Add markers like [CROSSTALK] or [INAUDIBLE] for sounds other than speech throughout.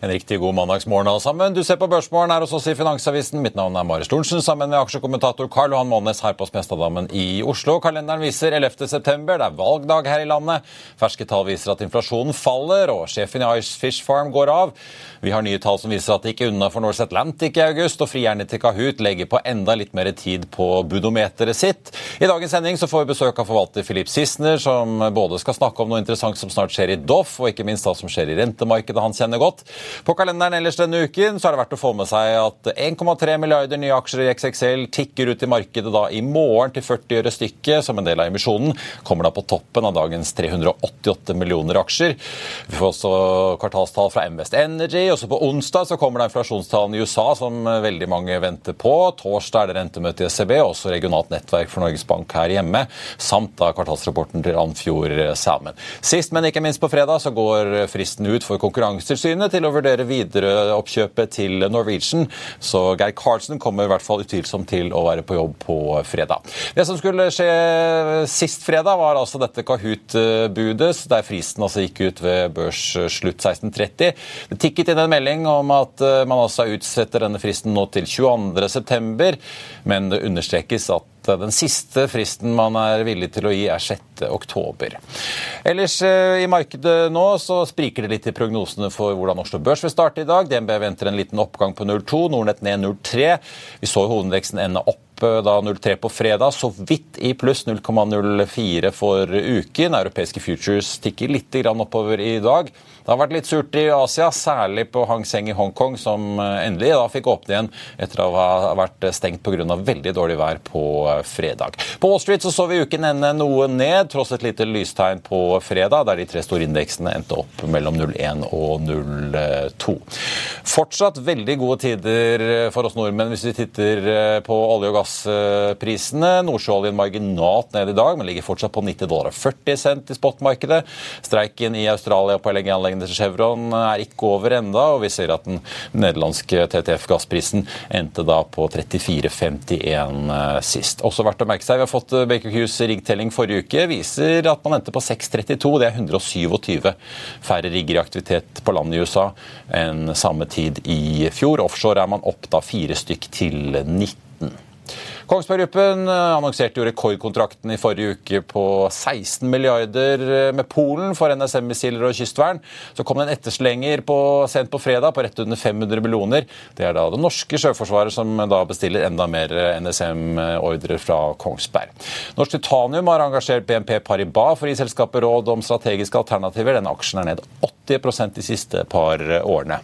En riktig god mandagsmorgen alle sammen. Du ser på Børsmorgen her hos oss i Finansavisen. Mitt navn er Marius Thorensen, sammen med aksjekommentator Karl Johan Månes her på Smestadammen i Oslo. Kalenderen viser 11. september. Det er valgdag her i landet. Ferske tall viser at inflasjonen faller, og sjefen i Ice Fish Farm går av. Vi har nye tall som viser at det gikk unna for Norse Atlantic i august, og frierne til Kahoot legger på enda litt mer tid på budometeret sitt. I dagens sending så får vi besøk av forvalter Philip Sissener, som både skal snakke om noe interessant som snart skjer i Doff, og ikke minst hva som skjer i rentemarkedet han kjenner godt. På kalenderen ellers denne uken så er det verdt å få med seg at 1,3 milliarder nye aksjer i XXL tikker ut i markedet da i morgen til 40 øre stykket som en del av emisjonen. Kommer da på toppen av dagens 388 millioner aksjer. Vi får også kvartalstall fra Invest Energy. Også på onsdag så kommer det inflasjonstallene i USA som veldig mange venter på. Torsdag er det rentemøte i ECB, også regionalt nettverk for Norges Bank her hjemme. Samt da kvartalsrapporten til Andfjord Salmon. Sist, men ikke minst på fredag, så går fristen ut for Konkurransetilsynet til å vurdere videre oppkjøpet til Norwegian. Så Geir Karlsen kommer i hvert fall utvilsomt til å være på jobb på fredag. Det som skulle skje sist fredag, var altså dette Kahoot-budet, der fristen altså gikk ut ved børsslutt 16.30. Det tikket inn en melding om at man altså utsetter denne fristen nå til 22.9, men det understrekes at den siste fristen man er villig til å gi, er 6. oktober. Ellers i markedet nå så spriker det litt i prognosene for hvordan Oslo Børs vil starte i dag. DNB venter en liten oppgang på 0,2, Nordnett ned 0,3. Vi så hovedveksten ende opp da 0,3 på fredag, så vidt i pluss 0,04 for uken. Europeiske futures tikker litt oppover i dag. Det har vært litt surt i Asia, særlig på Hang Seng i Hongkong, som endelig da fikk åpne igjen etter å ha vært stengt pga. veldig dårlig vær på fredag. På Wall Street så, så vi uken ende noe ned, tross et lite lystegn på fredag, der de tre store indeksene endte opp mellom 0,1 og 0,2. Fortsatt veldig gode tider for oss nordmenn hvis vi titter på olje- og gassprisene. Nordsjøoljen marginalt ned i dag, men ligger fortsatt på 90 dollar og 40 cent i spotmarkedet. Streiken i Australia på LNG-anleggene Chevron er ikke over enda, og vi ser at den nederlandske TTF-gassprisen endte da på 34,51 sist. Også verdt å merke seg, Vi har fått Baker Hughes riggtelling forrige uke. Viser at man endte på 6,32. Det er 127 færre rigger i aktivitet på land i USA enn samme tid i fjor. Offshore er man opp da fire stykk til 19. Kongsberg Gruppen annonserte jo rekordkontrakten i forrige uke på 16 milliarder med Polen for NSM-missiler og kystvern. Så kom det en etterslenger på, sent på fredag på rett under 500 millioner. Det er da det norske sjøforsvaret som da bestiller enda mer NSM-ordrer fra Kongsberg. Norsk Titanium har engasjert BNP Paribas for å gi selskapet råd om strategiske alternativer. Denne aksjen er ned 80% de siste par årene.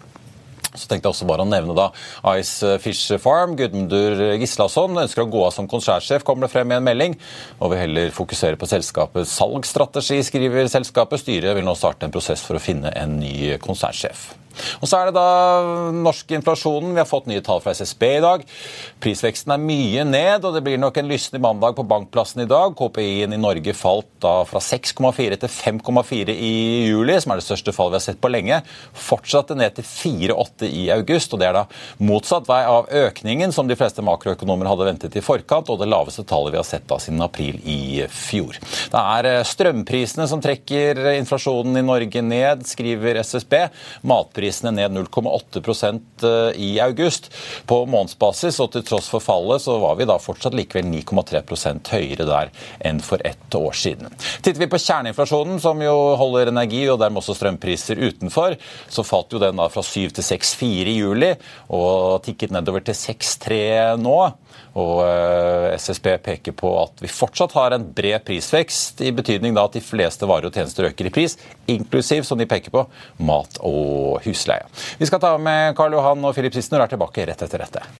Så tenkte jeg også bare å nevne da Ice Fish Farm. Gudmundur Gislason ønsker å gå av som konsernsjef, kommer det frem i en melding. Og vil heller fokusere på selskapets salgsstrategi, skriver selskapet. Styret vil nå starte en prosess for å finne en ny konsernsjef. Og så er det da norsk inflasjonen. Vi har fått nye tall fra SSB i dag. Prisveksten er mye ned, og det blir nok en lystig mandag på Bankplassen i dag. KPI-en i Norge falt da fra 6,4 til 5,4 i juli, som er det største fallet vi har sett på lenge. Fortsatte ned til 4,8 i august, og det er da motsatt vei av økningen som de fleste makroøkonomer hadde ventet i forkant, og det laveste tallet vi har sett da siden april i fjor. Det er strømprisene som trekker inflasjonen i Norge ned, skriver SSB. Matprisene strømprisene ned 0,8% i august på månedsbasis, og til tross for fallet så var vi da fortsatt likevel 9,3% høyere der enn for ett år siden. Titter vi på kjerneinflasjonen, som jo holder energi og dermed også strømpriser utenfor, så falt jo den da fra 7 til 6,4 i juli og tikket nedover til 6,3 nå. Og eh, SSB peker på at vi fortsatt har en bred prisvekst, i betydning da at de fleste varer og tjenester øker i pris, inklusiv, som de peker på, mat og husleie. Vi skal ta med Karl Johan og Philip Sissener er tilbake rett etter dette.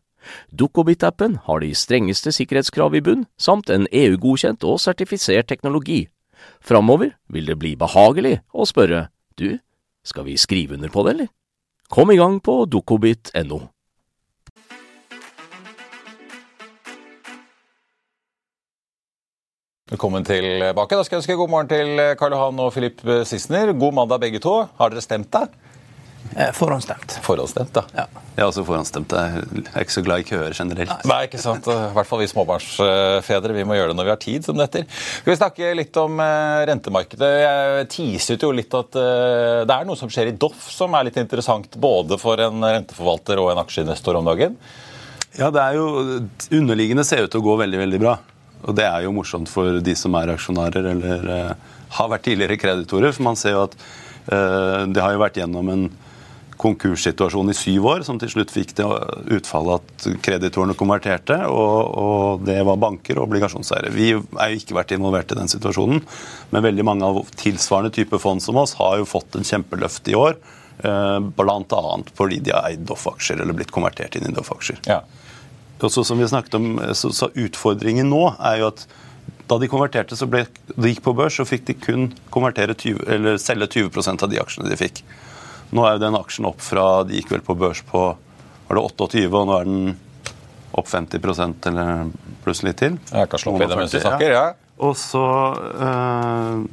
Dukkobit-appen har de strengeste sikkerhetskrav i bunn, samt en EU-godkjent og sertifisert teknologi. Framover vil det bli behagelig å spørre du, skal vi skrive under på det, eller? Kom i gang på dukkobit.no. Velkommen tilbake. Da skal jeg ønske god morgen til Karl Johan og Filip Sissener. God mandag begge to. Har dere stemt, da? Eh, Forhåndsstemt. Forhåndsstemt, da. Ja. Jeg er også forhåndsstemt. Jeg er ikke så glad i køer generelt. Nei, ikke sant. I hvert fall vi småbarnsfedre. Vi må gjøre det når vi har tid, som det heter. Skal vi snakke litt om eh, rentemarkedet? Jeg teaset jo litt at eh, det er noe som skjer i Doff som er litt interessant både for en renteforvalter og en aksjeinvestor om dagen. Ja, det er jo Underliggende ser ut til å gå veldig, veldig bra. Og det er jo morsomt for de som er aksjonærer eller har vært tidligere kreditorer. For man ser jo at det har jo vært gjennom en konkurssituasjon i syv år, som til slutt fikk det utfallet at kreditorene konverterte, og, og, det var banker og obligasjonseiere. Vi er jo ikke vært involvert i den situasjonen, men veldig mange av tilsvarende type fond som oss har jo fått en kjempeløft i år. Eh, Bl.a. fordi de har eid Doff-aksjer eller blitt konvertert inn i Doff-aksjer. Ja. Som vi snakket om, så, så Utfordringen nå er jo at da de konverterte, så ble, de gikk på børs, så fikk de kun 20, eller selge 20% av de aksjene de fikk. Nå er jo den aksjen opp fra De gikk vel på børs på var det 28, og nå er den opp 50% eller pluss litt til. Jeg kan slå opp i det mens du snakker, ja. Og så øh,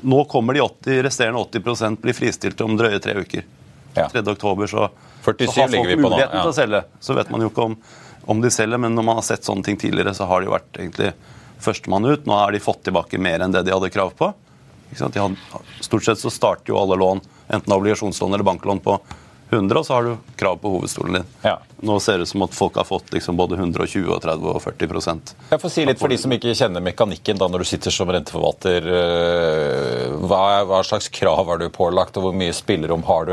Nå kommer de 80, resterende 80% blir fristilt om drøye tre uker. Ja. 3. oktober så, så har ligger folk vi på nå, muligheten ja. til å selge. Så vet man jo ikke om, om de selger, men når man har sett sånne ting tidligere, så har de vært egentlig førstemann ut. Nå har de fått tilbake mer enn det de hadde krav på. Ikke sant? De hadde, stort sett så starter jo alle lån, enten obligasjonslån eller banklån, på 100, og så har du krav på hovedstolen din. Ja. Nå ser det ut som at folk har fått liksom både 120 og 30 og 40% Jeg får si litt for de som ikke kjenner mekanikken da når du sitter som renteforvalter. øh, Hva, hva slags krav er du pålagt, og hvor mye spillerom har du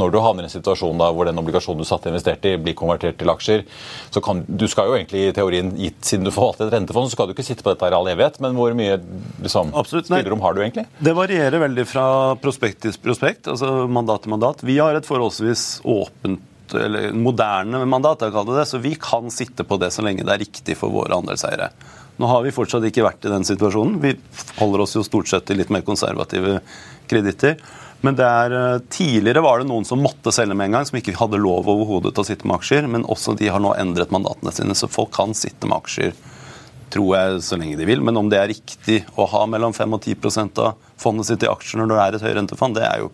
når du havner i en situasjon da hvor den obligasjonen du satt investert i, blir konvertert til aksjer? Så kan, du skal jo egentlig i teorien, gitt siden du forvalter et rentefond, så skal du ikke sitte på dette her i all evighet, men hvor mye liksom, spillerom har du egentlig? Det varierer veldig fra prospekt til prospekt, altså mandat til mandat. Vi har et forholdsvis åpent eller moderne mandat, jeg kaller det så vi kan sitte på det så lenge det er riktig for våre andelseiere. Nå har vi fortsatt ikke vært i den situasjonen. Vi holder oss jo stort sett til litt mer konservative kreditter. Men er, eh, tidligere var det noen som måtte selge med en gang, som ikke hadde lov overhodet til å sitte med aksjer. Men også de har nå endret mandatene sine, så folk kan sitte med aksjer tror jeg, så lenge de vil. Men om det er riktig å ha mellom 5 og 10 av fondet sitt i aksjer når det er et høyrentefond, det er jo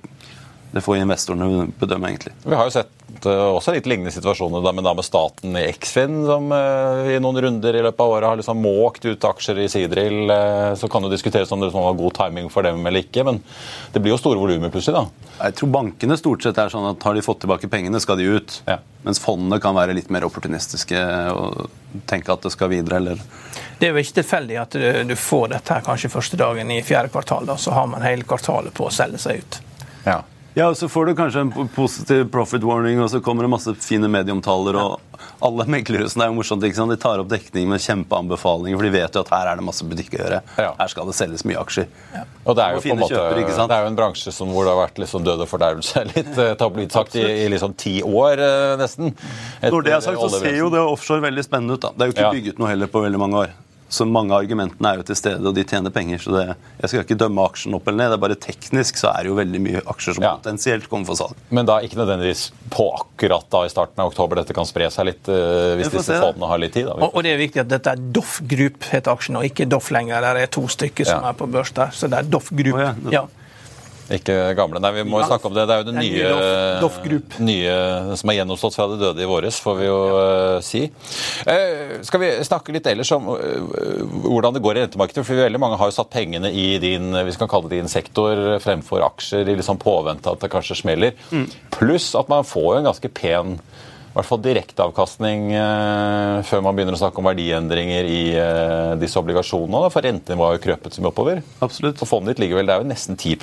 det får investorene bedømme, egentlig. Vi har jo sett uh, også litt lignende situasjoner da, men da med staten i Eksfin, som uh, i noen runder i løpet av året har liksom måkt ut aksjer i Sidril. Uh, så kan det diskuteres om det var god timing for dem eller ikke, men det blir jo store volumer plutselig, da. Jeg tror bankene stort sett er sånn at har de fått tilbake pengene, skal de ut. Ja. Mens fondene kan være litt mer opportunistiske og tenke at det skal videre, eller Det er jo ikke tilfeldig at du får dette her kanskje første dagen i fjerde kvartal. da, Så har man hele kvartalet på å selge seg ut. Ja. Ja, og Så får du kanskje en positiv profit warning, og så kommer det masse fine medieomtaler. og Alle meglerhusene er jo morsomt, ikke sant? de tar opp dekning med kjempeanbefalinger, for de vet jo at her er det masse butikk å gjøre. Ja. Her skal det selges mye aksjer. Ja. Og Det er jo på en måte, kjøper, det er jo en bransje som, hvor det har vært liksom død og fordervelse [LAUGHS] litt eh, tabloid sagt, i, i liksom ti år, eh, nesten. Når det er sagt, så ser jo det offshore veldig spennende ut. da. Det er jo ikke bygget noe heller på veldig mange år. Så mange av argumentene er jo til stede, og de tjener penger. så det, Jeg skal ikke dømme aksjen opp eller ned. det er bare Teknisk så er det jo veldig mye aksjer som ja. potensielt kommer for salg. Men da ikke nødvendigvis på akkurat da i starten av oktober dette kan spre seg litt, uh, hvis disse fondene har litt tid? Da. Og, og, det er viktig at dette er Doff Group, heter aksjen, og ikke Doff lenger. Det er to stykker som ja. er på børs der. Så det er Doff Group. Oh, ja. ja. Ikke gamle. Nei, vi må jo snakke om det. Det er jo det nye, nye som er gjennomstått fra det døde i våres, får vi jo uh, si. Uh, skal vi snakke litt ellers om uh, hvordan det går i rentemarkedet? For veldig mange har jo satt pengene i din vi skal kalle det din sektor fremfor aksjer i liksom påvente at det kanskje smeller. Mm. Pluss at man får jo en ganske pen i hvert fall direkteavkastning eh, før man begynner å snakke om verdiendringer i eh, disse obligasjonene. For rentene var jo krøpet så mye oppover. Absolutt. Og fondet ditt ligger vel, Det er jo nesten 10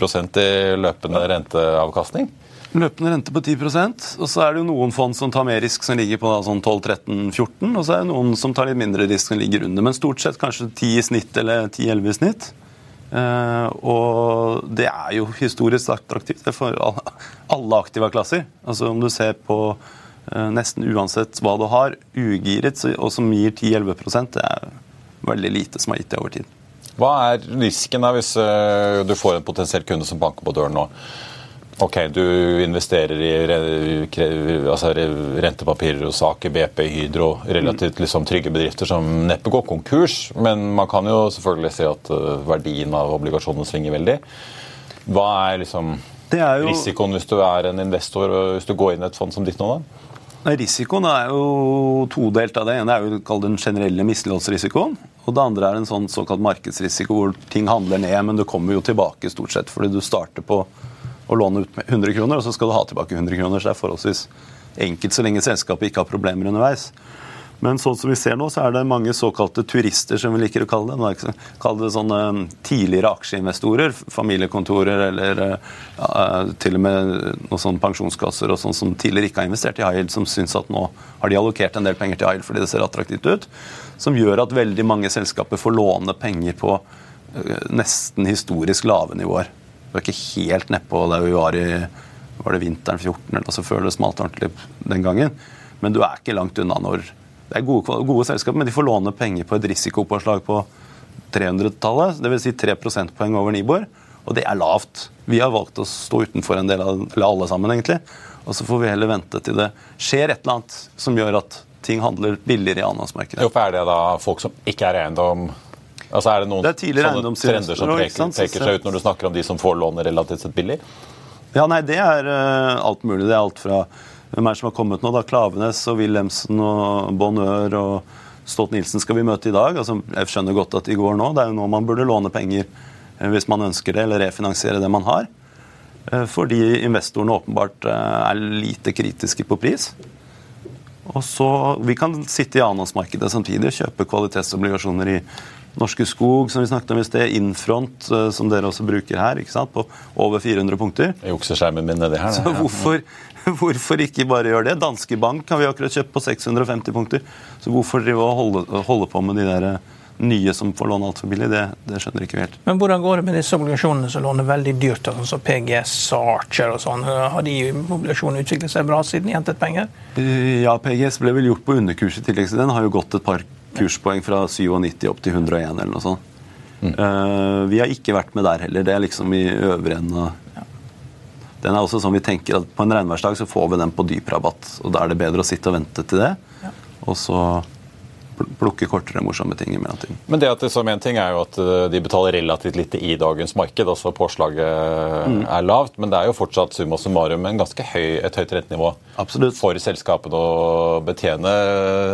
i løpende renteavkastning? Løpende rente på 10% og så er det jo noen fond som tar mer risk, som ligger på da, sånn 12-13-14, og så er det noen som tar litt mindre risk, som ligger under. Men stort sett kanskje 10 i snitt eller 10-11 i snitt. Uh, og det er jo historisk attraktivt for alle aktive klasser. Altså Om du ser på nesten uansett hva du har, ugiret, og som gir 10-11 det er veldig lite som har gitt det over tid. Hva er risken da hvis eh, du får en potensiell kunde som banker på døren nå? Ok, Du investerer i altså rentepapirer hos Aker, BP, Hydro, relativt liksom, trygge bedrifter som neppe går konkurs. Men man kan jo selvfølgelig si at eh, verdien av obligasjonene svinger veldig. Hva er liksom jo... risikoen hvis du er en investor og hvis du går inn i et fond som ditt nå? da? Risikoen er jo todelt. av Det ene er jo den generelle misligholdsrisikoen. Og det andre er en sånn såkalt markedsrisiko hvor ting handler ned, men du kommer jo tilbake stort sett fordi du starter på å låne ut med 100 kroner, og så skal du ha tilbake 100 kroner. Så det er forholdsvis enkelt så lenge selskapet ikke har problemer underveis. Men sånn som vi ser nå, så er det mange såkalte turister, som vi liker å kalle det. Kall det sånne um, tidligere aksjeinvestorer, familiekontorer eller ja, til og med noen sånne pensjonskasser og sånn som tidligere ikke har investert i Hail, som syns at nå har de allokert en del penger til Hail fordi det ser attraktivt ut. Som gjør at veldig mange selskaper får låne penger på uh, nesten historisk lave nivåer. Du er ikke helt nedpå der vi var i var det vinteren 14, eller altså før det smalt ordentlig den gangen. Men du er ikke langt unna når det er gode, gode selskaper, men de får låne penger på et risikopåslag på 300-tallet, dvs. Si 3 prosentpoeng over Nibor, og det er lavt. Vi har valgt å stå utenfor en del av eller alle sammen, egentlig. Og så får vi heller vente til det skjer et eller annet som gjør at ting handler billigere i annenhåndsmarkedet. Hvorfor er det da folk som ikke er eiendom Altså Er det noen det sånne trender som peker, seg ut når du snakker om de som får lånet relativt sett billig? Ja, nei, Det er uh, alt mulig. Det er alt fra hvem er det som har kommet nå? da? Klavenes og Wilhelmsen og Bonheur og Stolt-Nielsen skal vi møte i dag. Altså, jeg skjønner godt at de går nå. Det er jo nå man burde låne penger eh, hvis man ønsker det, eller refinansiere det man har. Eh, fordi investorene åpenbart eh, er lite kritiske på pris. Og så, Vi kan sitte i annenhåndsmarkedet samtidig og kjøpe kvalitetsobligasjoner i Norske Skog, som vi snakket om i sted, Infront, som dere også bruker her, ikke sant? på over 400 punkter. Jukseskjermen min nedi her. Så hvorfor, Hvorfor ikke bare gjøre det? Danske Bank har vi akkurat kjøpt på 650 punkter. Så hvorfor drive og holde, holde på med de der nye som får låne altfor billig, det, det skjønner ikke vi helt. Men hvordan går det med disse obligasjonene som låner veldig dyrt, sånn som PGS og Archer og sånn? Har de obligasjonene utviklet seg bra siden de hentet penger? Ja, PGS ble vel gjort på underkurs i tillegg til den. Har jo gått et par kurspoeng fra 97 opp til 101 eller noe sånt. Mm. Uh, vi har ikke vært med der heller. Det er liksom i øvre enden av Den er også sånn vi tenker at på en regnværsdag så får vi den på dyp rabatt. Og da er det bedre å sitte og vente til det. Ja. Og så plukke kortere morsomme ting i mellomtiden. Men det at det som en ting er jo at eh, de betaler relativt lite i dagens marked, altså påslaget mm. er lavt, men det er jo fortsatt summa summarum en ganske høy, et høyt rentenivå Absolutt. for selskapene å betjene.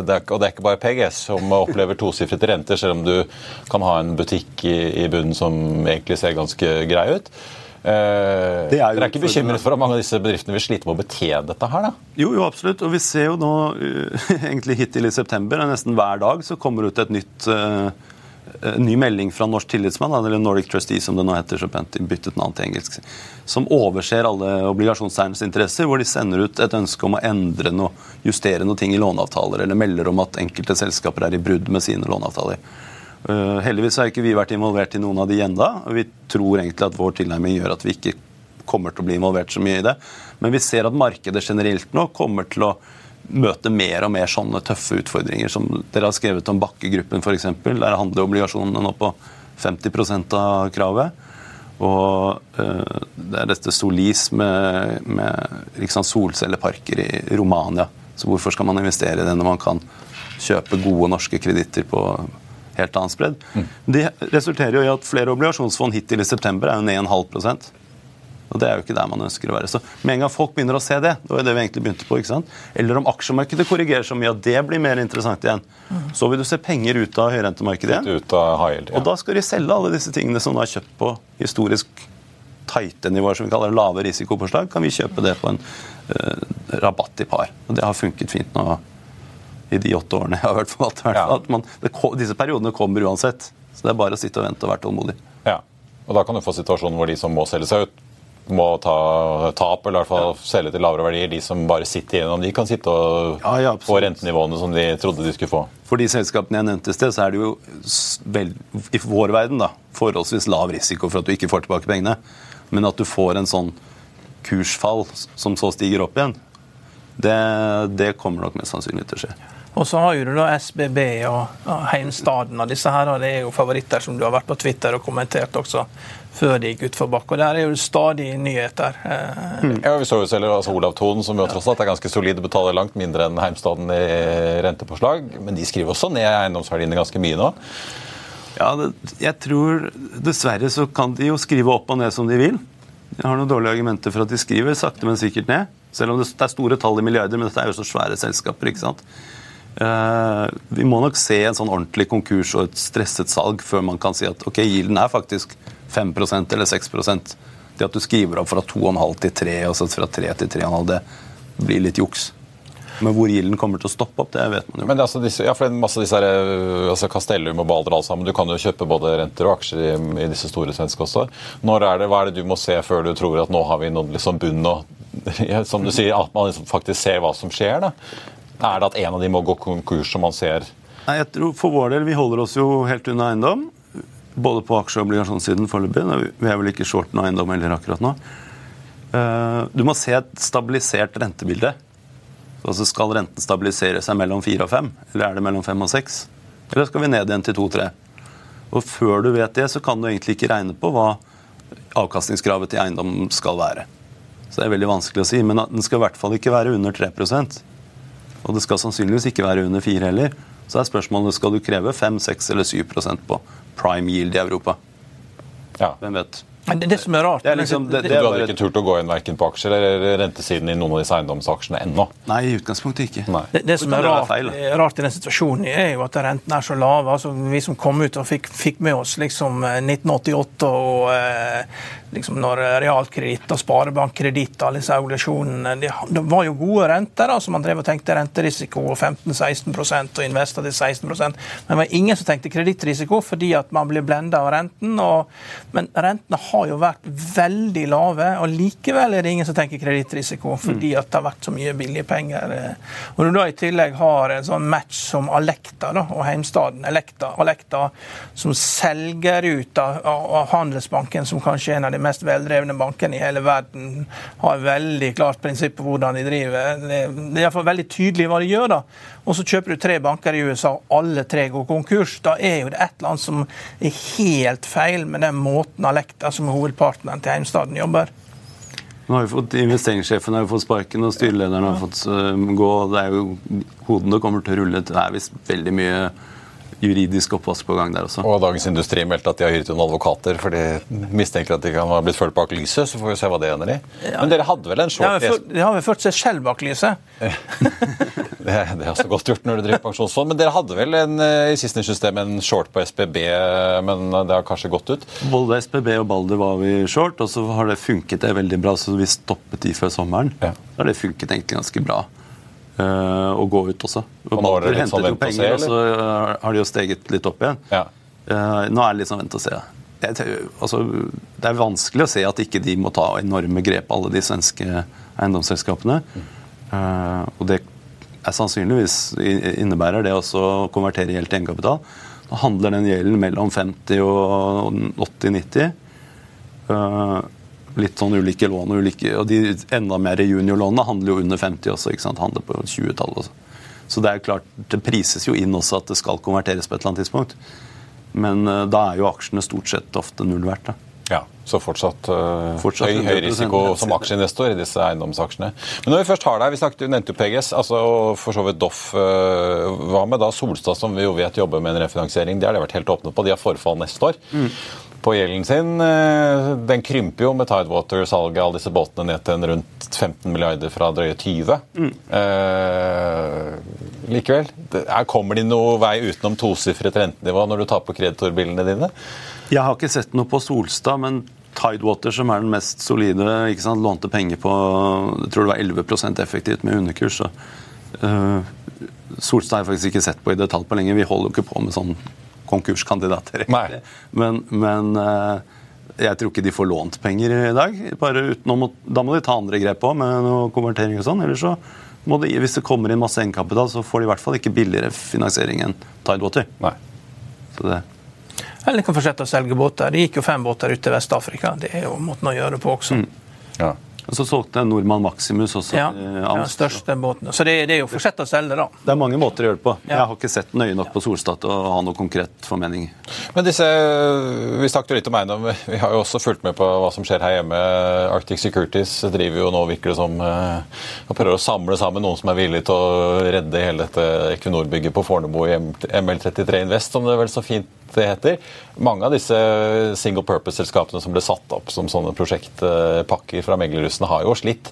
Det er, og det er ikke bare PGS som opplever tosifrete renter, selv om du kan ha en butikk i, i bunnen som egentlig ser ganske grei ut. Eh, det er Dere er ikke bekymret for at mange av disse bedriftene vil slite med å betjene dette her? da? Jo, jo, absolutt. Og vi ser jo nå, uh, [LAUGHS] egentlig hittil i september, nesten hver dag så kommer ut et nytt uh, ny melding fra Norsk tillitsmann, eller Nordic Trustee som det nå heter, så pent byttet navn til engelsk, som overser alle obligasjonseiernes interesser, hvor de sender ut et ønske om å endre noe, justere noe ting i låneavtaler, eller melder om at enkelte selskaper er i brudd med sine låneavtaler. Uh, heldigvis har ikke vi vært involvert i noen av de enda. Vi tror egentlig at vår tilnærming gjør at vi ikke kommer til å bli involvert så mye i det. Men vi ser at markedet generelt nå kommer til å møte mer og mer sånne tøffe utfordringer. Som dere har skrevet om Bakke-gruppen f.eks. Der handler obligasjonene nå på 50% av kravet. Og uh, det er dette Solis med, med liksom solcelleparker i Romania. Så hvorfor skal man investere i det når man kan kjøpe gode norske kreditter på helt annen spredd. Mm. Det resulterer jo i at flere obligasjonsfond hittil i september er jo ned 1,5 og Det er jo ikke der man ønsker å være. Så Med en gang folk begynner å se det, det var det vi egentlig begynte på, ikke sant? eller om aksjemarkedet korrigerer så mye at det blir mer interessant igjen, mm. så vil du se penger ut av høyrentemarkedet igjen. Ut av high yield, ja. Og da skal de selge alle disse tingene som de har kjøpt på historisk tighte nivåer, som vi kaller lave risikopåslag, kan vi kjøpe det på en uh, rabatt i par. Og Det har funket fint nå i de åtte årene jeg har vært forvalter. Ja. At man, det, disse periodene kommer uansett. Så det er bare å sitte og vente og være tålmodig. Ja. Og da kan du få situasjonen hvor de som må selge seg ut, må ta tap, eller i hvert fall ja. selge til lavere verdier. De som bare sitter igjennom, de kan sitte og ja, ja, få rentenivåene som de trodde de skulle få. For de selskapene jeg nevnte i sted, så er det jo vel, i vår verden da, forholdsvis lav risiko for at du ikke får tilbake pengene. Men at du får en sånn kursfall som så stiger opp igjen, det, det kommer nok mest sannsynlig til å skje. Og så har jo du da SBB og Heimstaden og disse her, og det er jo favoritter som du har vært på Twitter og kommentert også før de gikk utfor bakke. Og der er jo stadig nyheter. Mm. Ja, Vi så jo selv altså Olav Thon, som jo tross alt er ganske solid, betaler langt mindre enn Heimstaden i rentepåslag. Men de skriver også ned eiendomsverdiene ganske mye nå. Ja, det, jeg tror Dessverre så kan de jo skrive opp og ned som de vil. De har noen dårlige argumenter for at de skriver sakte, men sikkert ned. Selv om det er store tall i milliarder, men dette er jo så svære selskaper. ikke sant? Uh, vi må nok se en sånn ordentlig konkurs og et stresset salg før man kan si at ok, gilden er faktisk 5% eller 6% Det at du skriver opp fra 2,5 til 3 og så fra 3 til 3,5, det blir litt juks. Men hvor gilden kommer til å stoppe opp, det vet man jo. Men altså disse, ja, for det er masse disse her, altså Castellum og Balder alle sammen. Du kan jo kjøpe både renter og aksjer i, i disse store svenske også. Når er det, Hva er det du må se før du tror at nå har vi nådd liksom bunn og [LAUGHS] som du sier, at man liksom faktisk ser hva som skjer? da? Er det at en av de må gå konkurs, som man ser? Nei, jeg tror For vår del, vi holder oss jo helt unna eiendom. Både på aksje- og obligasjonssiden foreløpig. Vi er vel ikke shorten noe eiendom heller akkurat nå. Eh, du må se et stabilisert rentebilde. Altså Skal renten stabilisere seg mellom 4 og 5, eller er det mellom 5 og 6? Eller skal vi ned igjen til 2-3? Og Før du vet det, så kan du egentlig ikke regne på hva avkastningskravet til eiendom skal være. Så det er veldig vanskelig å si, Men den skal i hvert fall ikke være under 3% og det skal sannsynligvis ikke være under 4 heller. Så er spørsmålet skal du kreve 5, 6 eller 7% på prime yield i Europa. Ja. Hvem vet? Det, det som er rart det er liksom, det, det, Du hadde ikke turt å gå inn verken på aksjer eller rentesiden i noen av disse eiendomsaksjene ennå? Nei, i utgangspunktet ikke. Det, det, som er rart, rart, i den situasjonen, er jo at rentene er så lave. Altså, vi som kom ut og fikk, fikk med oss liksom 1988 eh, og eh, liksom når realkreditt og sparebankkreditt alle disse obligasjonene det, det, var jo gode renter. altså Man drev og tenkte renterisiko 15-16 og investa til 16% Men det var ingen som tenkte kredittrisiko fordi at man ble blenda av renten. Og, men rentene har har jo vært veldig lave. og Likevel er det ingen som tenker kredittrisiko, fordi at det har vært så mye billige penger. Og Når du da i tillegg har en sånn match som Alekta da, og heimstaden Alekta, Alekta som selger ut av, av, Handelsbanken, som kanskje er en av de mest veldrevne bankene i hele verden, har veldig klart prinsipp på hvordan de driver. Det, er iallfall veldig tydelig hva de gjør. da. Og så kjøper du tre banker i USA, og alle tre går konkurs. Da er jo det et eller annet som er helt feil med den måten Alekta, som er hovedpartneren til Heimstaden, jobber. Nå har vi fått Investeringssjefen har fått sparken, og styrelederen har fått uh, gå. Det er jo Hodene kommer til å rulle. Det er visst veldig mye juridisk oppvask på gang der også. Og Dagens Industri meldte at de har hyret inn advokater for de mistenker at de kan ha blitt ført bak lyset. Så får vi se hva det ender i. Men dere hadde vel en short De har vel ført seg selv bak lyset? [LAUGHS] det, det er så godt gjort når du driver pensjonsfond. Men dere hadde vel en, eh, i siste system en short på SPB, men det har kanskje gått ut? Både SPB og Balder var vi short, og så har det funket det veldig bra, så vi stoppet de før sommeren. Ja. Da har det funket egentlig ganske bra. Uh, og gå ut også. Og nå er det litt sånn vent og se, og så har de jo steget litt opp igjen. Ja. Uh, nå er det litt sånn vent og se. Det, altså, det er vanskelig å se at ikke de må ta enorme grep, alle de svenske eiendomsselskapene. Uh, og det er sannsynligvis innebærer det også å konvertere gjeld til egenkapital. Da handler den gjelden mellom 50 og 80-90 litt sånn ulike lån. Og, ulike, og de enda mer juniorlånene handler jo under 50 også. ikke sant? Handler på 20-tallet. Så det er klart, det prises jo inn også at det skal konverteres på et eller annet tidspunkt. Men uh, da er jo aksjene stort sett ofte null verdt. Da. Ja, Så fortsatt, uh, fortsatt høy, høy, risiko som aksjeinvestor i disse eiendomsaksjene. Men når vi først har deg, vi snakket, nevnte jo PGS, altså, og for så vidt Doff. Uh, hva med da Solstad, som vi jo vet jobber med en refinansiering? Det har de vært helt åpne på. De har forfall neste år. Mm på gjelden sin. Eh, den krymper jo med Tidewater-salget av disse båtene ned til en rundt 15 milliarder fra drøye 20. Mm. Eh, likevel, her kommer de noe vei utenom tosifret rentenivå når du tar på kreditorbilene dine? Jeg har ikke sett noe på Solstad, men Tidewater, som er den mest solide, ikke sant, lånte penger på jeg tror det var 11% effektivt med underkurs. Så, uh, Solstad har jeg faktisk ikke sett på i detalj på lenge. Vi holder jo ikke på med sånn konkurskandidater. Men, men, eh, jeg tror ikke de får lånt penger i dag. Bare utenom, da må de ta andre grep òg, med noe konvertering og sånn. Eller så må de, hvis det kommer inn masse egenkapital, så får de i hvert fall ikke billigere finansiering enn Tidewater. Nei. Så det eller de kan fortsette å selge båter. Det gikk jo fem båter ut til Vest-Afrika. Det er jo måten å gjøre det på også. Mm. Ja. Og så solgte Nordmann Maximus også. Ja, den største båten. Så det, det, er jo fortsett å selge, da. Det er mange måter å gjøre det på. Ja. Jeg har ikke sett nøye nok på Solstad til å ha noe konkret formening. Men disse, Vi snakket jo litt om eiendom. Vi har jo også fulgt med på hva som skjer her hjemme. Arctic Securities driver jo nå virker det som eh, og prøver å samle sammen noen som er villig til å redde hele dette Equinor-bygget på Fornebu i ML33 Invest, som det vel så fint det heter. Mange av disse single purpose-selskapene som ble satt opp som sånne prosjektpakker fra meglerhusene, har jo slitt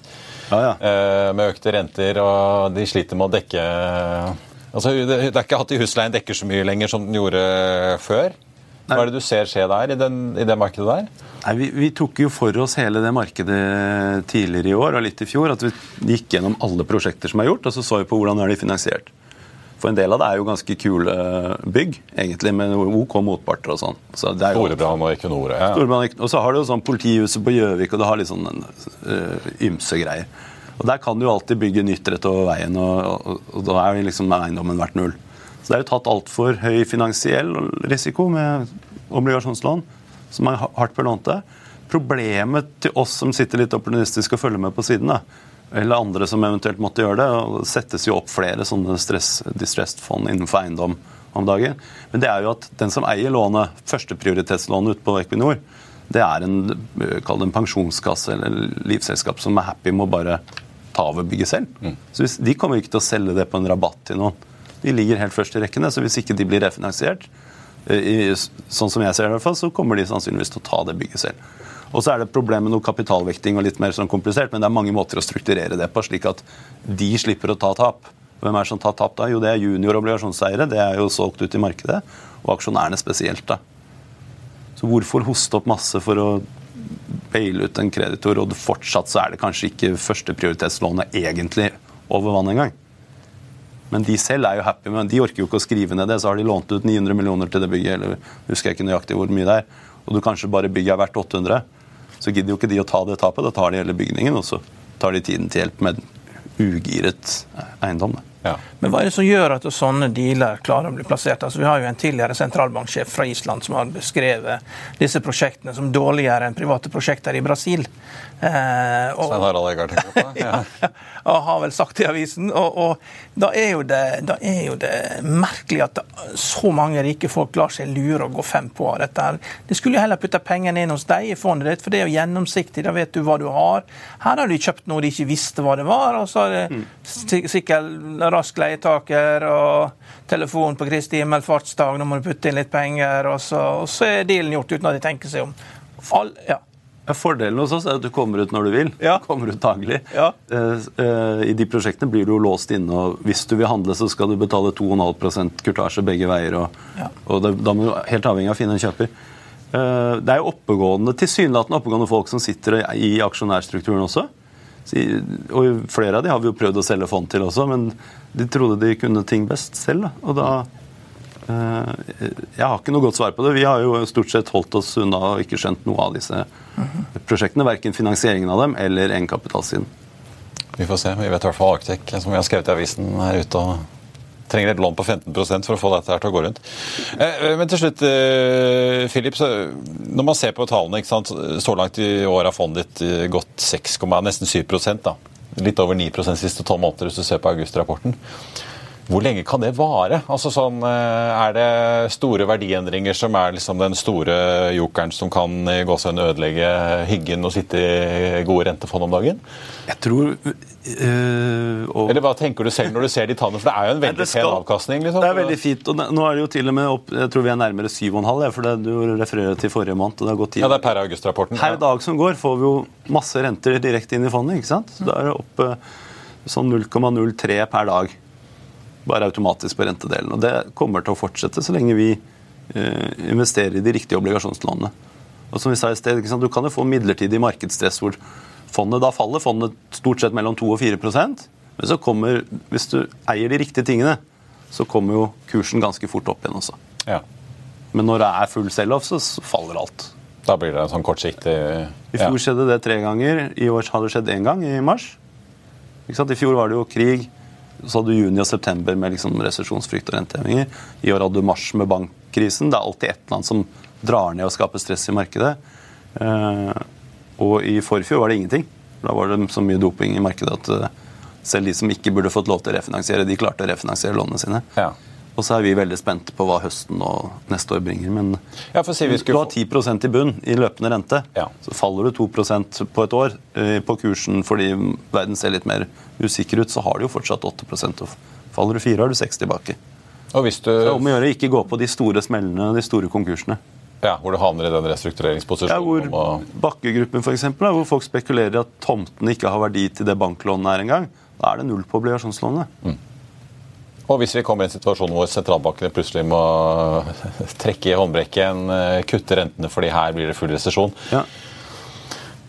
ja, ja. Eh, med økte renter, og de sliter med å dekke Altså, Det er ikke at husleien dekker så mye lenger som den gjorde før. Hva er det du ser skje der, i, den, i det markedet der? Nei, vi, vi, tok jo for oss hele det markedet tidligere i år og litt i fjor. At vi gikk gjennom alle prosjekter som er gjort, og så så vi på hvordan er de finansiert. For en del av det er jo ganske kule bygg, egentlig, med OK motparter og sånn. Så Storebrand og Equinor. Ja. Og så har du jo sånn politihuset på Gjøvik, og det har litt sånn uh, ymse greier. Og Der kan du jo alltid bygge nytt rett over veien, og, og, og da er liksom eiendommen verdt null. Så det er jo tatt altfor høy finansiell risiko med obligasjonslån, som er hardt belånte. Problemet til oss som sitter litt opportunistisk og følger med på siden, da, eller andre som eventuelt måtte gjøre det. og Det settes jo opp flere sånne stress, distressed fond innenfor eiendom om dagen. Men det er jo at den som eier lånet, førsteprioritetslånet ute på Equinor, det er en, en pensjonskasse eller livselskap som er happy med å bare ta over bygget selv. Mm. Så hvis, De kommer ikke til å selge det på en rabatt til noen. De ligger helt først i rekkene, så hvis ikke de blir refinansiert, eh, i, sånn som jeg ser det i hvert fall, så kommer de sannsynligvis til å ta det bygget selv. Og så er det et problem med noe kapitalvekting og litt mer sånn komplisert, men det er mange måter å strukturere det på, slik at de slipper å ta tap. Hvem er det som tar tap da? Jo, det er junior obligasjonseiere. Det er jo solgt ut i markedet. Og aksjonærene spesielt, da. Så hvorfor hoste opp masse for å baile ut en kreditor, og fortsatt så er det kanskje ikke førsteprioritetslånet egentlig over vann engang? Men de selv er jo happy men De orker jo ikke å skrive ned det, så har de lånt ut 900 millioner til det bygget, eller husker jeg ikke nøyaktig hvor mye det er, og du kanskje bare bygget er verdt 800 så gidder jo ikke de å ta det tapet. Da tar de hele bygningen, og så tar de tiden til hjelp med ugiret eiendom. Ja. Men hva er det som gjør at sånne dealer klarer å bli plassert? Altså, vi har jo en tidligere sentralbanksjef fra Island som har beskrevet disse prosjektene som dårligere enn private prosjekter i Brasil. Eh, og, Svein Harald Egard tenker på det? [LAUGHS] Ja. ja, har vel sagt det i avisen. Og, og da, er det, da, er jo det, merkelig at så mange rike folk lar seg lure og gå fem på av dette. De skulle jo heller putte pengene inn hos deg i fondet ditt, for det er jo gjennomsiktig. Da vet du hva du har. Her har de kjøpt noe de ikke visste hva det var, og så har det mm. sikkert rask leietaker og telefon på Kristi himmelfartsdag, nå må du putte inn litt penger, og så, og så er dealen gjort uten at de tenker seg om. All, ja. Fordelen hos oss er at du kommer ut når du vil. Ja. Kommer ut daglig. Ja. Eh, eh, I de prosjektene blir du låst inne, og hvis du vil handle, så skal du betale 2,5 kurtasje begge veier. og, ja. og det, Da må du helt avhengig av å finne en kjøper. Eh, det er jo oppegående, tilsynelatende oppegående folk som sitter i aksjonærstrukturen også. Og flere av de har vi jo prøvd å selge fond til også, men de trodde de kunne ting best selv. Og da eh, Jeg har ikke noe godt svar på det. Vi har jo stort sett holdt oss unna og ikke skjønt noe av disse prosjektene. Verken finansieringen av dem eller egenkapitalsiden. Vi får se. Vi vet i hvert fall Arctic, som vi har skrevet i avisen, er ute og trenger et lån på 15% for å få dette her til å gå rundt. Eh, eh, men til slutt, Philip, når man ser på tallene Så langt i år har fondet ditt gått 6, nesten 7% da. Litt over 9 de siste tolv måneder hvis du ser på august-rapporten. Hvor lenge kan det vare? Altså sånn, Er det store verdiendringer som er liksom den store jokeren som kan gå seg ødelegge hyggen og sitte i gode rentefond om dagen? Jeg tror Øh, og... Eller Hva tenker du selv når du ser de tallene? For det er jo en veldig skal... pen avkastning. Liksom. Det er veldig fint. og Nå er det jo til og med opp, jeg tror vi er nærmere 7,5, for det du refererer til forrige måned. og det har gått tid. Ja, det er per august-rapporten. Per dag som går, får vi jo masse renter direkte inn i fondet. ikke sant? Så Da er det opp sånn 0,03 per dag. Bare automatisk på rentedelen. Og det kommer til å fortsette så lenge vi uh, investerer i de riktige obligasjonslånene. Og som vi sa i sted, Du kan jo få midlertidig markedsstress hvor fondet. Da faller fondet stort sett mellom 2 og 4% Men så kommer, hvis du eier de riktige tingene, så kommer jo kursen ganske fort opp igjen også. Ja. Men når det er full sell-off, så faller alt. Da blir det en sånn kortsiktig ja. I fjor skjedde det tre ganger. I år har det skjedd én gang, i mars. I fjor var det jo krig. Så hadde du juni og september med liksom resesjonsfrykt og rentehevinger. I år hadde du mars med bankkrisen. Det er alltid ett land som drar ned og skaper stress i markedet. Eh, og i forfjor var det ingenting. Da var det så mye doping i markedet at eh, selv de som ikke burde fått lov til å refinansiere, de klarte å refinansiere lånene sine. Ja. Og så er vi veldig spente på hva høsten og neste år bringer. Men ja, si du har 10% i bunn i løpende rente. Ja. Så faller du 2% på et år eh, på kursen fordi verden ser litt mer usikker ut, så har du jo fortsatt 8% og Faller du 4, har du 6 tilbake. Og hvis du... Så det er om å gjøre å ikke gå på de store smellene, de store konkursene. Ja, Hvor du havner i den restruktureringsposisjonen. Ja, hvor Bakkegruppen for eksempel, hvor folk spekulerer i at tomtene ikke har verdi til det banklånet er engang. Da er det null på obligasjonslånet. Mm. Og hvis vi kommer i en situasjon hvor sentralbankene plutselig må [LAUGHS] trekke i håndbrekken, eh, kutte rentene fordi her blir det full resesjon ja.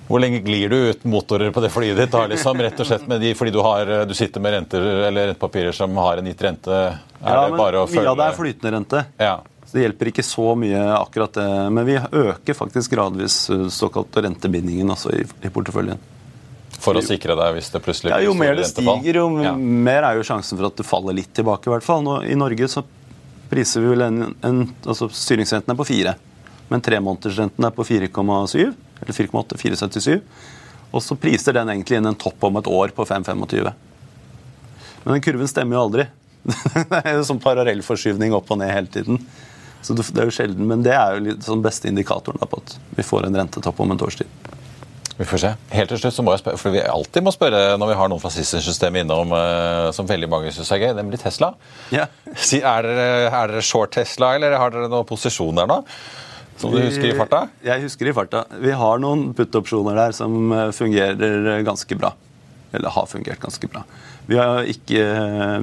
Hvor lenge glir du uten motorer på det flyet ditt? Da, liksom, rett og slett med de, fordi du, har, du sitter med renter eller rentepapirer som har en gitt rente? Er ja, det bare å følge... Mye av det er flytende rente. Ja. Så det hjelper ikke så mye akkurat det. Men vi øker faktisk gradvis eh, såkalt rentebindingen altså, i, i porteføljen. For å sikre deg hvis det plutselig ja, Jo mer det stiger, jo ja. mer er jo sjansen for at det faller litt tilbake. I hvert fall. Nå, I Norge så priser vi vel en, en altså Styringsrenten er på 4, men tremånedersrenten er på 4,7. Eller 4,8, 4,77. Og så priser den egentlig inn en topp om et år på 5,25. Men den kurven stemmer jo aldri. [LAUGHS] det er jo sånn parallellforskyvning opp og ned hele tiden. Så det er jo sjelden, Men det er jo litt sånn beste indikatoren da, på at vi får en rentetopp om et års tid. Vi får se. Helt til slutt så må jeg spørre, for vi alltid må spørre når vi har noen fra systemet innom uh, som veldig mange syns er gøy, nemlig Tesla. Ja. [LAUGHS] er, dere, er, dere, short Tesla, eller har dere noen posisjon der nå? Som du husker i farta? Jeg husker i farta. Vi har noen put-opsjoner der som eh, fungerer ganske bra. Eller har fungert ganske bra. Vi ikke,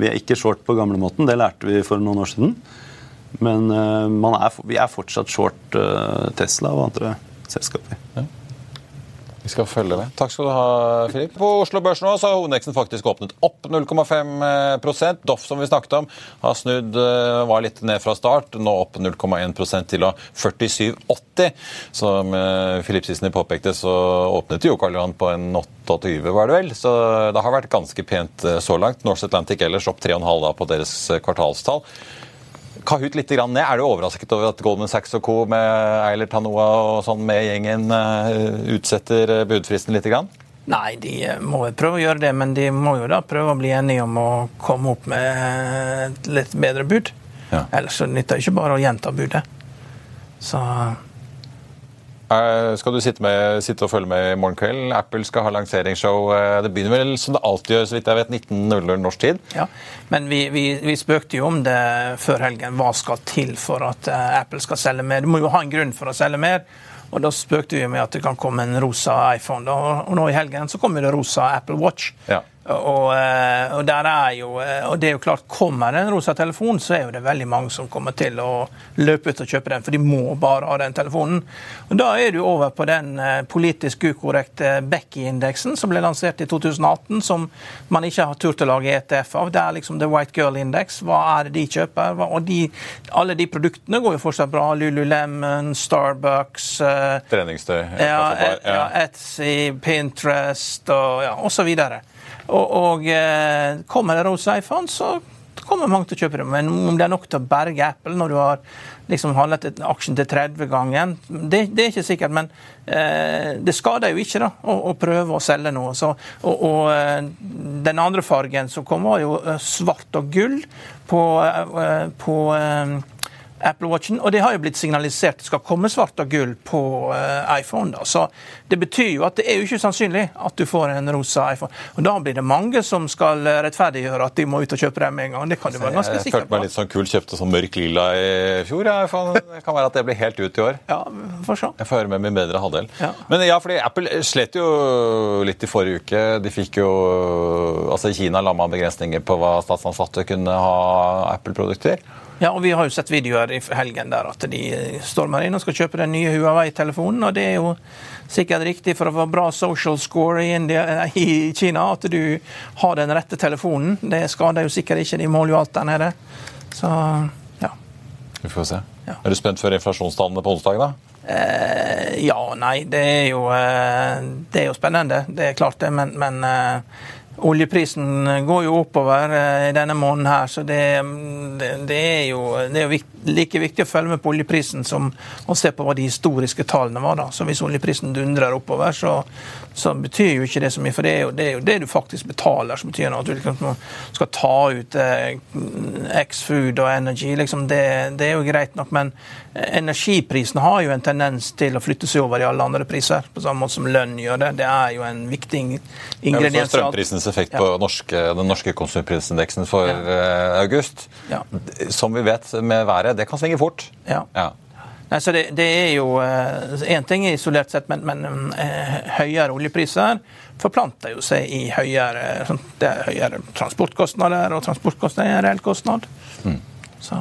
vi er ikke short på gamlemåten, det lærte vi for noen år siden. Men er, vi er fortsatt short Tesla og andre selskaper. Ja. Vi skal følge med. Takk skal du ha, Filip. På Oslo Børs nå så har hovedindeksen faktisk åpnet opp 0,5% Doff, som vi snakket om, har snudd, eh, var litt ned fra start. Nå opp 0,1% til 47,80. Som eh, Filip Sissener påpekte, så åpnet jo Karl Johan på en 28, var det vel. Så det har vært ganske pent eh, så langt. Norse Atlantic ellers opp 3,5 på deres kvartalstall. Kahoot litt ned. Er du overrasket over at Goldman Sachs og co. med Eilert Tanoa og sånn med gjengen utsetter budfristen litt? Grann? Nei, de må jo prøve å gjøre det, men de må jo da prøve å bli enige om å komme opp med et litt bedre bud. Ja. Ellers så nytter det ikke bare å gjenta budet. Så skal du sitte, med, sitte, og følge med i morgen kveld? Apple skal ha lanseringsshow. Det begynner vel som det alltid gjør, så vidt jeg vet, 19.00 norsk tid? Ja, men vi, vi, vi, spøkte jo om det før helgen. Hva skal til for at eh, Apple skal selge mer? Du må jo ha en grunn for å selge mer. Og Da spøkte vi med at det kan komme en rosa iPhone. Og nå i helgen så kommer det rosa Apple Watch. Ja. Og, eh, og, jo, eh, og det er jo klart, Kommer det en rosa telefon, så er jo det veldig mange som kommer til å løpe ut og kjøpe den, for de må bare ha den telefonen. Og Da er du over på den eh, politisk ukorrekte Becky-indeksen som ble lansert i 2018, som man ikke har turt å lage ETF av. Det er liksom The White Girl Index. Hva er det de kjøper? Og de, alle de produktene går jo fortsatt bra. Lululemon, Starbucks Treningstøy. Ja, ja, Etsy, Pinterest og ja, osv. Og, og eh, kommer det rosa iPhone, så kommer mange til å kjøpe det. Men om det er nok til å berge Apple når du har liksom handlet aksjen til 30-gangen, det, det, er ikke sikkert. Men eh, det skader jo ikke da, å, å, prøve å selge noe. Så, og, og eh, den andre fargen som kom, var jo eh, svart og gull på, på Apple Watchen. Og det har jo blitt signalisert det skal komme svart og gull på uh, iPhone. da, Så det betyr jo at det er jo ikke sannsynlig at du får en rosa iPhone. Og da blir det mange som skal eh, rettferdiggjøre at de må ut og kjøpe dem med en gang. Det kan du være ganske sikker på. Jeg følte meg litt sånn kul, kjøpte sånn mørk lilla i fjor. Ja, det kan være at det blir helt ut i år. Ja, for så. Jeg får høre med min bedre halvdel. Ja. Men ja, fordi Apple slet jo litt i forrige uke. De fikk jo Altså i Kina la man begrensninger på hva statsansatte kunne ha Apple-produkter. Ja, og Vi har jo sett videoer i helgen der at de stormer inn og skal kjøpe den nye Huawei-telefonen. og Det er jo sikkert riktig for å få bra social score i, India, i, Kina at du har den rette telefonen. Det skader jo sikkert ikke, de måler jo alt der nede. Så ja. Vi får se. Ja. Er du spent for inflasjonstallene på onsdag, da? Eh, ja, nei. Det er, jo, eh, det er jo spennende. Det er klart det. Men, men eh, Oljeprisen går jo oppover eh, i denne måneden, her, så det, det, det er jo, det er jo like viktig å følge med på oljeprisen som å se på hva de historiske tallene var. da. Så Hvis oljeprisen dundrer oppover, så, så betyr jo ikke det så mye. For det er jo det, er jo det du faktisk betaler, som betyr noe. At du liksom skal ta ut eh, X-food og energy. liksom det, det, er jo greit nok, men energiprisene har jo en tendens til å flytte seg over i alle andre priser. På samme måte som lønn gjør det. Det er jo en viktig ingrediens. Ja, effekt på norske, den norske konsumprisindeksen for. Eh, august. Ja. Som vi vet med været, det kan svinge fort. Ja. Nei, så det, det, er jo Én eh, ting isolert sett, men, men eh, høyere oljepriser forplanter jo seg i høyere, sånn, det er høyere transportkostnader, og transportkostnader er en reell kostnad. Mm. Så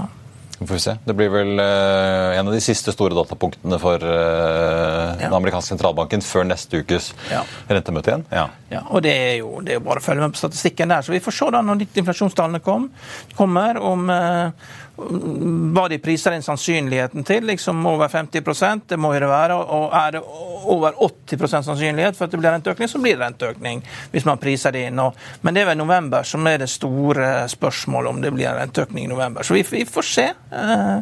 vi får se. Det blir vel uh, en av de siste store datapunktene for uh, ja. den amerikanske sentralbanken før neste ukes ja. rentemøte igjen. Ja. ja. og det er, jo, det er, bare å følge med på statistikken der. Så vi får se da når inflasjonstallene kom, kommer, om, uh, hva de priser inn sannsynligheten til. liksom Over 50% det må jo det være. Og er det over 80% sannsynlighet for at det blir renteøkning, så blir det renteøkning. hvis man priser det inn. men det er vel november som er det store spørsmålet, om det blir en renteøkning i november. Så vi, får se. Eh,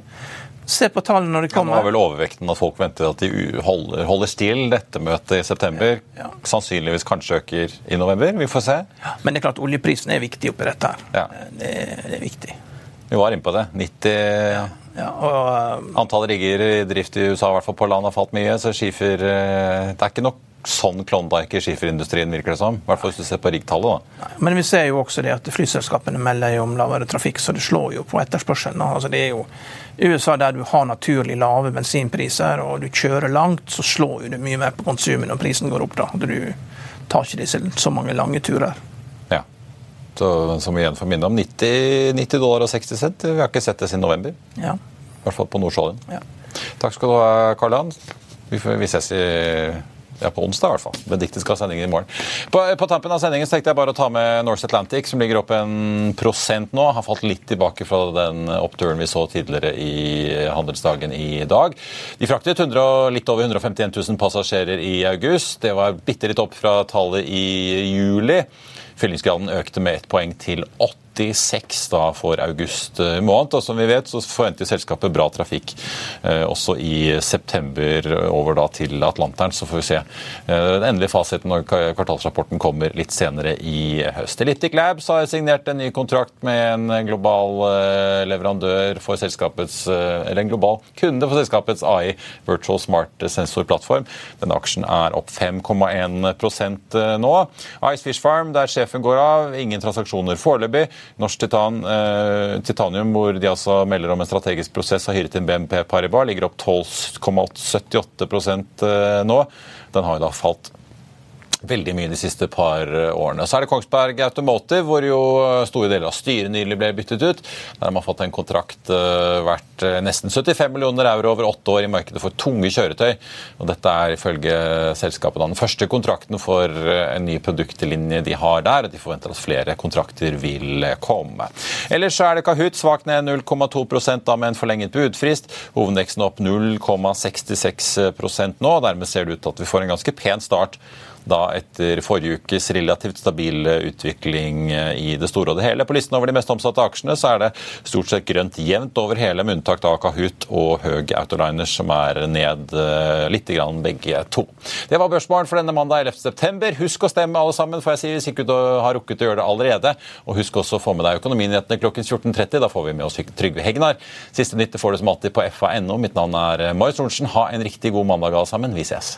se på tallene når de kommer. Ja, nå er vel overvekten at folk venter at de holder, holder still dette møtet i september. Ja, ja. Sannsynligvis kanskje øker i november. Vi får se. Ja, men det er klart oljeprisen er viktig oppi dette. her. Det, det, er viktig. Vi var inne på det. 90 ja, og, uh, Antall rigger i drift i USA i hvert fall på land har falt mye, så skifer uh, Det er ikke nok sånn Klondyke skiferindustrien, virker det som. I hvert fall hvis du ser på riggtallet. da. Men vi ser jo også det at flyselskapene melder jo om lavere trafikk, så det slår jo på etterspørselen. Altså det er jo i USA der du har naturlig lave bensinpriser og du kjører langt, så slår jo det mye mer på konsumet når prisen går opp. da. Du tar ikke disse så mange lange turer. Som igjen får minne om 90, 90, dollar og 60 cent. Vi har ikke sett det siden november. Ja. I hvert fall på Nordsjøen. Ja. Takk skal du ha, Karl Johan. Vi, vi, ses i Ja, på onsdag i hvert fall. Benedicte skal ha sendingen i morgen. På, på, tampen av sendingen tenkte jeg bare å ta med Norse Atlantic, som ligger opp en prosent nå. Har falt litt tilbake fra den oppturen vi så tidligere i handelsdagen i dag. De fraktet 100, litt over 151 000 passasjerer i august. Det var bitte litt opp fra tallet i juli. Fyllingsgraden økte med ett poeng til 8 86 da for august eh, måned. Og som vi vet, så forventer selskapet bra trafikk eh, også i september over da til Atlanteren. Så får vi se eh, den endelige fasiten når kvartalsrapporten kommer litt senere i høst. Elitic Labs har signert en ny kontrakt med en global leverandør for selskapets, eller en global kunde for selskapets AI Virtual Smart Sensor-plattform. Denne aksjen er opp 5,1 nå. Ice Fish Farm, der sjefen går av, ingen transaksjoner foreløpig. Norsk titan, eh, Titanium, hvor de altså melder om en strategisk prosess, har hyret inn BNP Paribas, ligger opp 12,78 eh, nå. Den har jo da falt veldig mye de siste par årene. Så er det Kongsberg Automotive, hvor jo store deler av styret nylig ble byttet ut. Der har man fått en kontrakt uh, verdt nesten 75 millioner euro over åtte år i markedet for tunge kjøretøy. Og dette er ifølge selskapet den første kontrakten for en ny produktlinje de har der. og De forventer at flere kontrakter vil komme. Ellers er det Kahoot svakt ned 0,2 da med en forlenget budfrist. Hovedveksten opp 0,66% nå. Dermed ser det ut til at vi får en ganske pen start da etter forrige ukes relativt stabile utvikling eh, i det store og det hele. På listen over de mest omsatte aksjene så er det stort sett grønt jevnt over hele, med unntak av Kahoot og Høg Autoliners, som er ned eh, litt grann begge to. Det var børsmålen for denne mandag 11.9. Husk å stemme, alle sammen, får jeg si, hvis ikke du har rukket å gjøre det allerede. Og husk også å få med deg Økonominyhetene klokken 14.30. Da får vi med oss Trygve Hegnar. Siste nytte får du som alltid på fa.no. Mitt navn er Marius Thorensen. Ha en riktig god mandag, alle sammen. Vi ses.